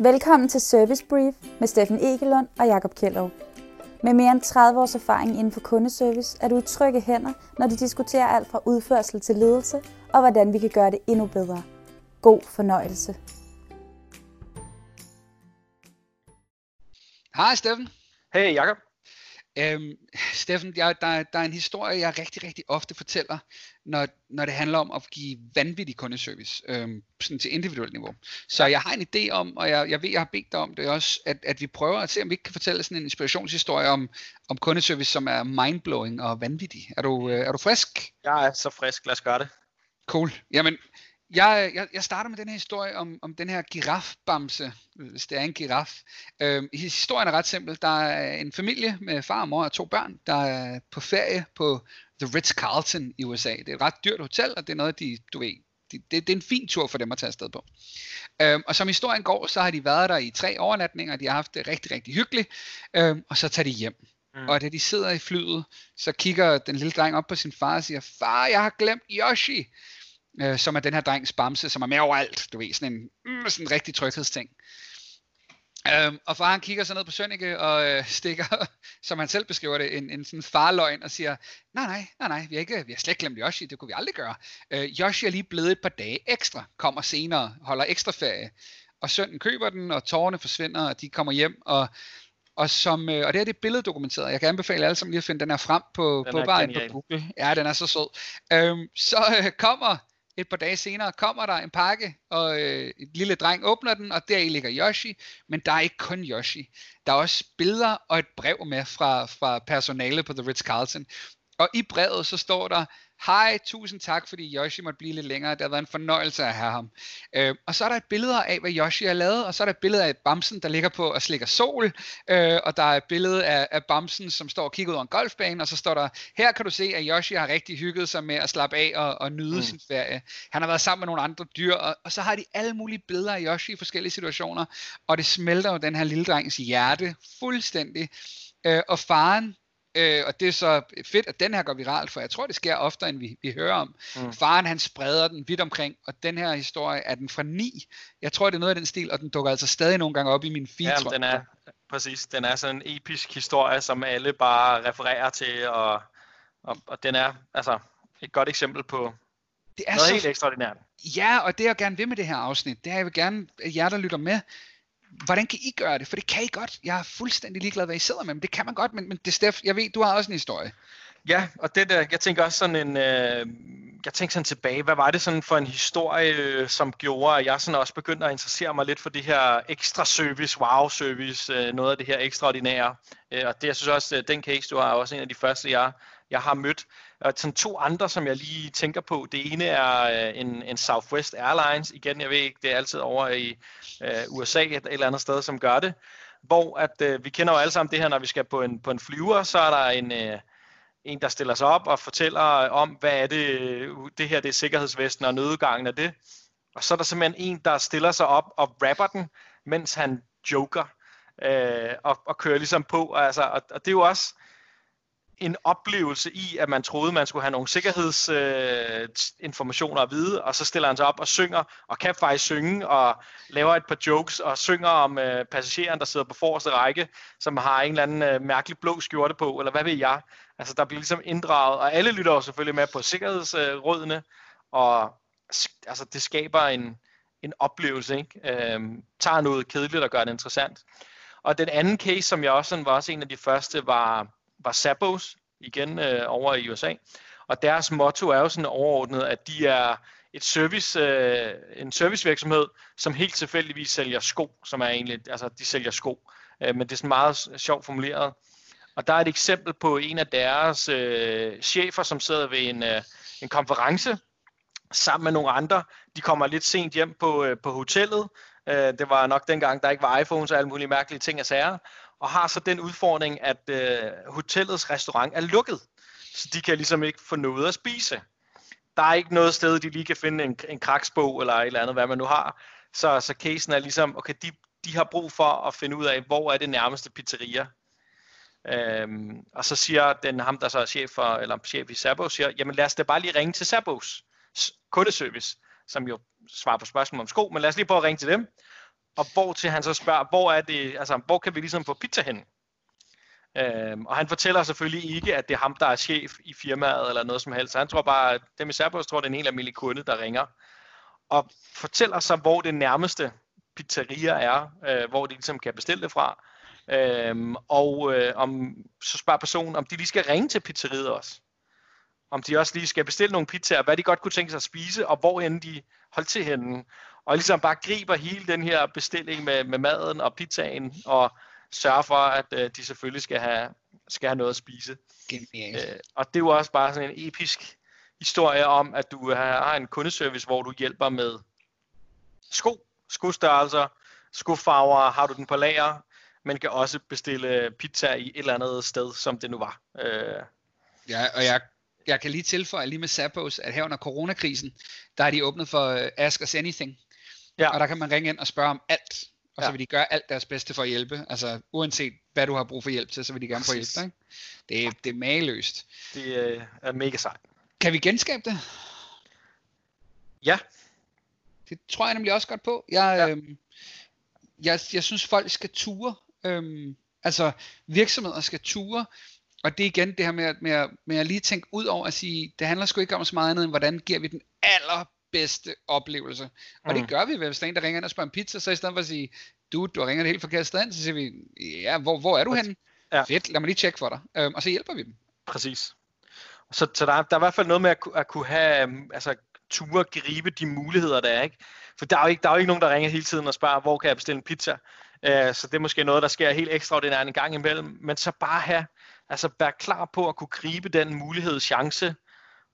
Velkommen til Service Brief med Steffen Egelund og Jakob Kjellov. Med mere end 30 års erfaring inden for kundeservice er du i trygge hænder, når de diskuterer alt fra udførsel til ledelse og hvordan vi kan gøre det endnu bedre. God fornøjelse. Hej Steffen. Hey Jakob. Øhm, Steffen, jeg, der, der er en historie, jeg rigtig, rigtig ofte fortæller, når, når det handler om at give vanvittig kundeservice, øhm, sådan til individuelt niveau. Så jeg har en idé om, og jeg, jeg ved, jeg har bedt dig om det også, at, at vi prøver at se, om vi ikke kan fortælle sådan en inspirationshistorie om, om kundeservice, som er mindblowing og vanvittig. Er du, øh, er du frisk? Jeg er så frisk, lad os gøre det. Cool. Jamen, jeg, jeg, jeg starter med den her historie om, om den her girafbamse, hvis det er en giraf. Øhm, historien er ret simpel. Der er en familie med far og mor og to børn, der er på ferie på The Ritz-Carlton i USA. Det er et ret dyrt hotel, og det er noget, de, du ved, det, det, det er en fin tur for dem at tage afsted på. Øhm, og som historien går, så har de været der i tre overnatninger, de har haft det rigtig, rigtig hyggeligt, øhm, og så tager de hjem. Mm. Og da de sidder i flyet, så kigger den lille dreng op på sin far og siger, far, jeg har glemt Yoshi øh, som er den her drengs bamse, som er med overalt, du ved, sådan en, mm, sådan en rigtig tryghedsting. Øhm, og far han kigger så ned på Sønneke og øh, stikker, som han selv beskriver det, en, en sådan farløgn og siger, nej, nej, nej, nej, vi har, ikke, vi har slet ikke glemt Yoshi, det kunne vi aldrig gøre. Øh, Yoshi er lige blevet et par dage ekstra, kommer senere, holder ekstra ferie. Og sønnen køber den, og tårerne forsvinder, og de kommer hjem, og og, som, øh, og det er det billede dokumenteret. Jeg kan anbefale alle sammen lige at finde den her frem på, den på bare på Google. Ja, den er så sød. Øhm, så øh, kommer et par dage senere kommer der en pakke, og øh, et lille dreng åbner den, og deri ligger Yoshi, men der er ikke kun Yoshi. Der er også billeder og et brev med fra, fra personale på The Ritz-Carlton. Og i brevet så står der, hej, tusind tak, fordi Yoshi måtte blive lidt længere. Det har været en fornøjelse at have ham. Øh, og så er der et billede af, hvad Yoshi har lavet, og så er der et billede af Bamsen, der ligger på og slikker sol, øh, og der er et billede af, af Bamsen, som står og kigger ud over en golfbane, og så står der, her kan du se, at Yoshi har rigtig hygget sig med at slappe af og, og nyde mm. sin ferie. Han har været sammen med nogle andre dyr, og, og så har de alle mulige billeder af Yoshi i forskellige situationer, og det smelter jo den her lille drengs hjerte fuldstændig. Øh, og faren, Øh, og det er så fedt, at den her går viralt, for jeg tror, det sker oftere, end vi, vi hører om. Mm. Faren, han spreder den vidt omkring, og den her historie er den fra 9. Jeg tror, det er noget af den stil, og den dukker altså stadig nogle gange op i min feed. Ja, den er, præcis, den er sådan en episk historie, som alle bare refererer til, og, og, og den er altså et godt eksempel på det er noget så, helt ekstraordinært. Ja, og det jeg gerne vil med det her afsnit, det er, jeg vil gerne, at jer, der lytter med, hvordan kan I gøre det? For det kan I godt. Jeg er fuldstændig ligeglad, hvad I sidder med, men det kan man godt. Men, men det, Steph, jeg ved, du har også en historie. Ja, og det der, jeg tænker også sådan en, øh, jeg tænker sådan tilbage, hvad var det sådan for en historie, øh, som gjorde, at jeg sådan også begyndte at interessere mig lidt for det her ekstra service, wow service, øh, noget af det her ekstraordinære. Øh, og det, jeg synes også, øh, den case, du har, er også en af de første, jeg, jeg har mødt. Og sådan to andre, som jeg lige tænker på. Det ene er øh, en, en Southwest Airlines. Igen, jeg ved ikke, det er altid over i øh, USA et, et eller andet sted, som gør det. Hvor at, øh, vi kender jo alle sammen det her, når vi skal på en, på en flyver, så er der en, øh, en, der stiller sig op og fortæller øh, om, hvad er det, øh, det her det er sikkerhedsvesten og nødgangen af det. Og så er der simpelthen en, der stiller sig op og rapper den, mens han joker øh, og, og kører ligesom på. Altså, og, og det er jo også, en oplevelse i, at man troede, man skulle have nogle sikkerhedsinformationer øh, at vide, og så stiller han sig op og synger, og kan faktisk synge, og laver et par jokes, og synger om øh, passageren, der sidder på forreste række, som har en eller anden øh, mærkelig blå skjorte på, eller hvad ved jeg. Altså, der bliver ligesom inddraget, og alle lytter jo selvfølgelig med på sikkerhedsrådene, øh, og altså, det skaber en, en oplevelse, ikke? Øh, tager noget kedeligt og gør det interessant. Og den anden case, som jeg også sådan, var også en af de første, var var Sabos, igen øh, over i USA. Og deres motto er jo sådan overordnet, at de er et service, øh, en servicevirksomhed, som helt tilfældigvis sælger sko, som er egentlig, altså de sælger sko. Øh, men det er sådan meget sjovt formuleret. Og der er et eksempel på en af deres øh, chefer, som sidder ved en, øh, en konference sammen med nogle andre. De kommer lidt sent hjem på, øh, på hotellet. Øh, det var nok dengang, der ikke var iPhones og alle mulige mærkelige ting og sager og har så den udfordring, at øh, hotellets restaurant er lukket, så de kan ligesom ikke få noget at spise. Der er ikke noget sted, de lige kan finde en, en kraksbog eller et eller andet, hvad man nu har. Så, så casen er ligesom, okay, de, de har brug for at finde ud af, hvor er det nærmeste pizzeria. Øhm, og så siger den ham, der så er chef, for, eller chef i Sabos, siger, jamen lad os da bare lige ringe til Sabos kundeservice, som jo svarer på spørgsmål om sko, men lad os lige prøve at ringe til dem og hvor til han så spørger, hvor er det, altså, hvor kan vi ligesom få pizza hen? Øhm, og han fortæller selvfølgelig ikke, at det er ham, der er chef i firmaet eller noget som helst. Han tror bare, at dem i Serpos tror, det er en helt almindelig kunde, der ringer. Og fortæller så, hvor det nærmeste pizzeria er, øh, hvor de ligesom kan bestille det fra. Øhm, og øh, om, så spørger personen, om de lige skal ringe til pizzeriet også. Om de også lige skal bestille nogle pizzaer, hvad de godt kunne tænke sig at spise, og hvor end de holdt til henne. Og ligesom bare griber hele den her bestilling med, med maden og pizzaen, og sørger for, at øh, de selvfølgelig skal have, skal have noget at spise. Genialt. Øh, og det er jo også bare sådan en episk historie om, at du har en kundeservice, hvor du hjælper med sko, skostørrelser, skofarver, har du den på lager, men kan også bestille pizza i et eller andet sted, som det nu var. Øh, Ja, og jeg, jeg kan lige tilføje lige med Zappos, at her under coronakrisen, der er de åbnet for uh, Ask Us Anything. Ja. Og der kan man ringe ind og spørge om alt. Og så Ja. vil de gøre alt deres bedste for at hjælpe. Altså uanset hvad du har brug for hjælp til, så vil de gerne få hjælp ikke? Det er, det er mageløst. det øh, er mega sejt. Kan vi genskabe det? Ja, Det tror jeg nemlig også godt på. Jeg, Ja. øhm, jeg, jeg synes, folk skal ture. Øhm, altså, virksomheder skal ture. Og det er igen det her med, at- med, at- med at lige tænke ud over at sige, det handler sgu ikke om så meget andet, end hvordan giver vi den allerbedste oplevelse. Og Mm. det gør vi, hvis der er en, der ringer ind og spørger om pizza, så i stedet for at sige, du, du har ringet et helt forkert sted ind, så siger vi, ja, hvor, hvor er du henne? Ja. Fedt, lad mig lige tjekke for dig. Øhm, og så hjælper vi dem. præcis. Så, så der, er, der er i hvert fald noget med at, at kunne have, øhm, altså ture gribe de muligheder, der er, ikke? For der er, jo ikke, der er jo ikke nogen, der ringer hele tiden og spørger, hvor kan jeg bestille en pizza? Uh, så det er måske noget, der sker helt ekstraordinært en gang imellem, men så bare have, altså være klar på at kunne gribe den mulighed, chance,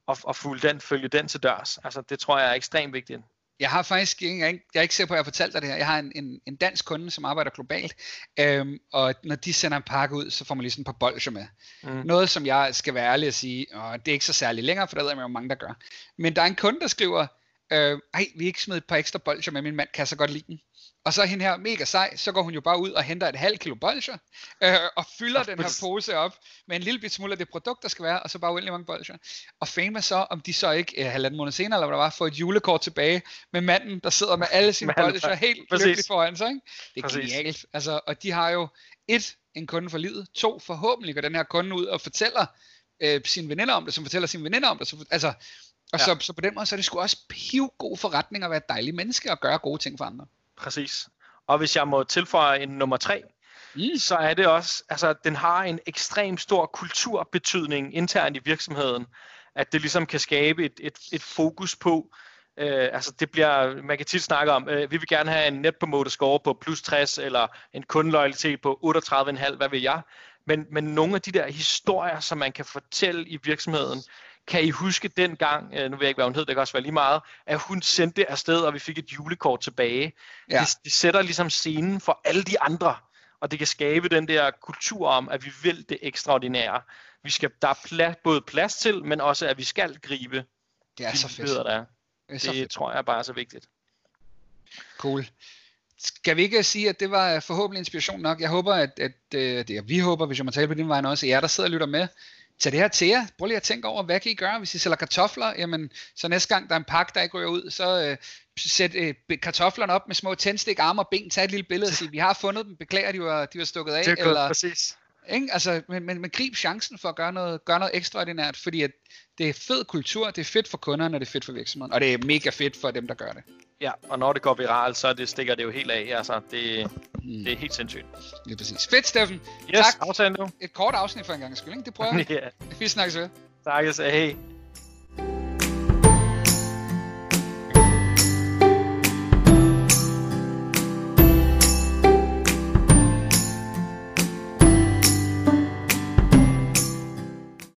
og, og følge den, følge den til dørs. Altså det tror jeg er ekstremt vigtigt. Jeg har faktisk ikke, jeg er ikke, jeg er ikke sikker på, at jeg har fortalt dig det her. Jeg har en, en, en dansk kunde, som arbejder globalt, øhm, og når de sender en pakke ud, så får man lige sådan et par bolcher med. Mm. Noget, som jeg skal være ærlig at sige, og det er ikke så særligt længere, for der ved jeg jo mange, der gør. Men der er en kunde, der skriver, øh, ej, vi ikke smidt et par ekstra bolcher med, min mand kan så godt lide den. Og så er hende her mega sej, så går hun jo bare ud og henter et halvt kilo bolcher, øh, og fylder den her pose op med en lille bit smule af det produkt, der skal være, og så bare uendelig mange bolcher. Og fame er så, om de så ikke øh, halvanden måned senere, eller hvad der var, får et julekort tilbage med manden, der sidder med alle sine bolcher helt præcis. lykkelig foran sig. Ikke? Det er Præcis. genialt. Altså, og de har jo et, en kunde for livet, to, forhåbentlig går den her kunde ud og fortæller øh, sine veninder om det, som fortæller sine veninder om det. Så, altså, og Ja. så, så på den måde, så er det sgu også pivgod forretning at være et dejligt menneske og gøre gode ting for andre. Præcis. Og hvis jeg må tilføje en nummer tre, Mm. så er det også, altså den har en ekstrem stor kulturbetydning internt i virksomheden, at det ligesom kan skabe et, et, et fokus på, øh, altså det bliver, man kan tit snakke om, øh, vi vil gerne have en net promoter score på plus 60, eller en kundeloyalitet på 38,5, hvad vil jeg, men, men nogle af de der historier, som man kan fortælle i virksomheden, kan I huske dengang, øh, nu ved jeg ikke, hvad hun hed, det kan også være lige meget, at hun sendte afsted, og vi fik et julekort tilbage. Ja. Det, det sætter ligesom scenen for alle de andre, og det kan skabe den der kultur om, at vi vil det ekstraordinære. Vi skal, der er plads, både plads til, men også at vi skal gribe Det er de så fedt. der er. Det er så Det fedt. tror jeg bare er så vigtigt. Cool. Skal vi ikke sige, at det var forhåbentlig inspiration nok? Jeg håber, at, at øh, det er, vi håber, hvis jeg må tale på din vej også, at jer, der sidder og lytter med, tag det her til jer. Prøv lige at tænke over, hvad kan I gøre, hvis I sælger kartofler? Jamen, så næste gang der er en pakke, der ikke ryger ud, så øh, sæt øh, kartoflerne op med små tændstik, arme og ben, tag et lille billede og sige, vi har fundet dem, beklager, de var, de var stukket af. Det er eller, præcis. Ikke? Altså, men, men, men grib chancen for at gøre noget, gøre noget ekstraordinært, fordi at det er fed kultur, det er fedt for kunderne, og det er fedt for virksomheden, og det er mega fedt for dem, der gør det. Ja, og når det går viralt, så det stikker det jo helt af. Altså, det, Mm, det er helt sindssygt. det er præcis. Fedt, Steffen. Yes, Tak. aftalen nu. Et kort afsnit for en gang skyld, ikke? Det prøver vi. ja, Vi snakkes ved. tak. Hej.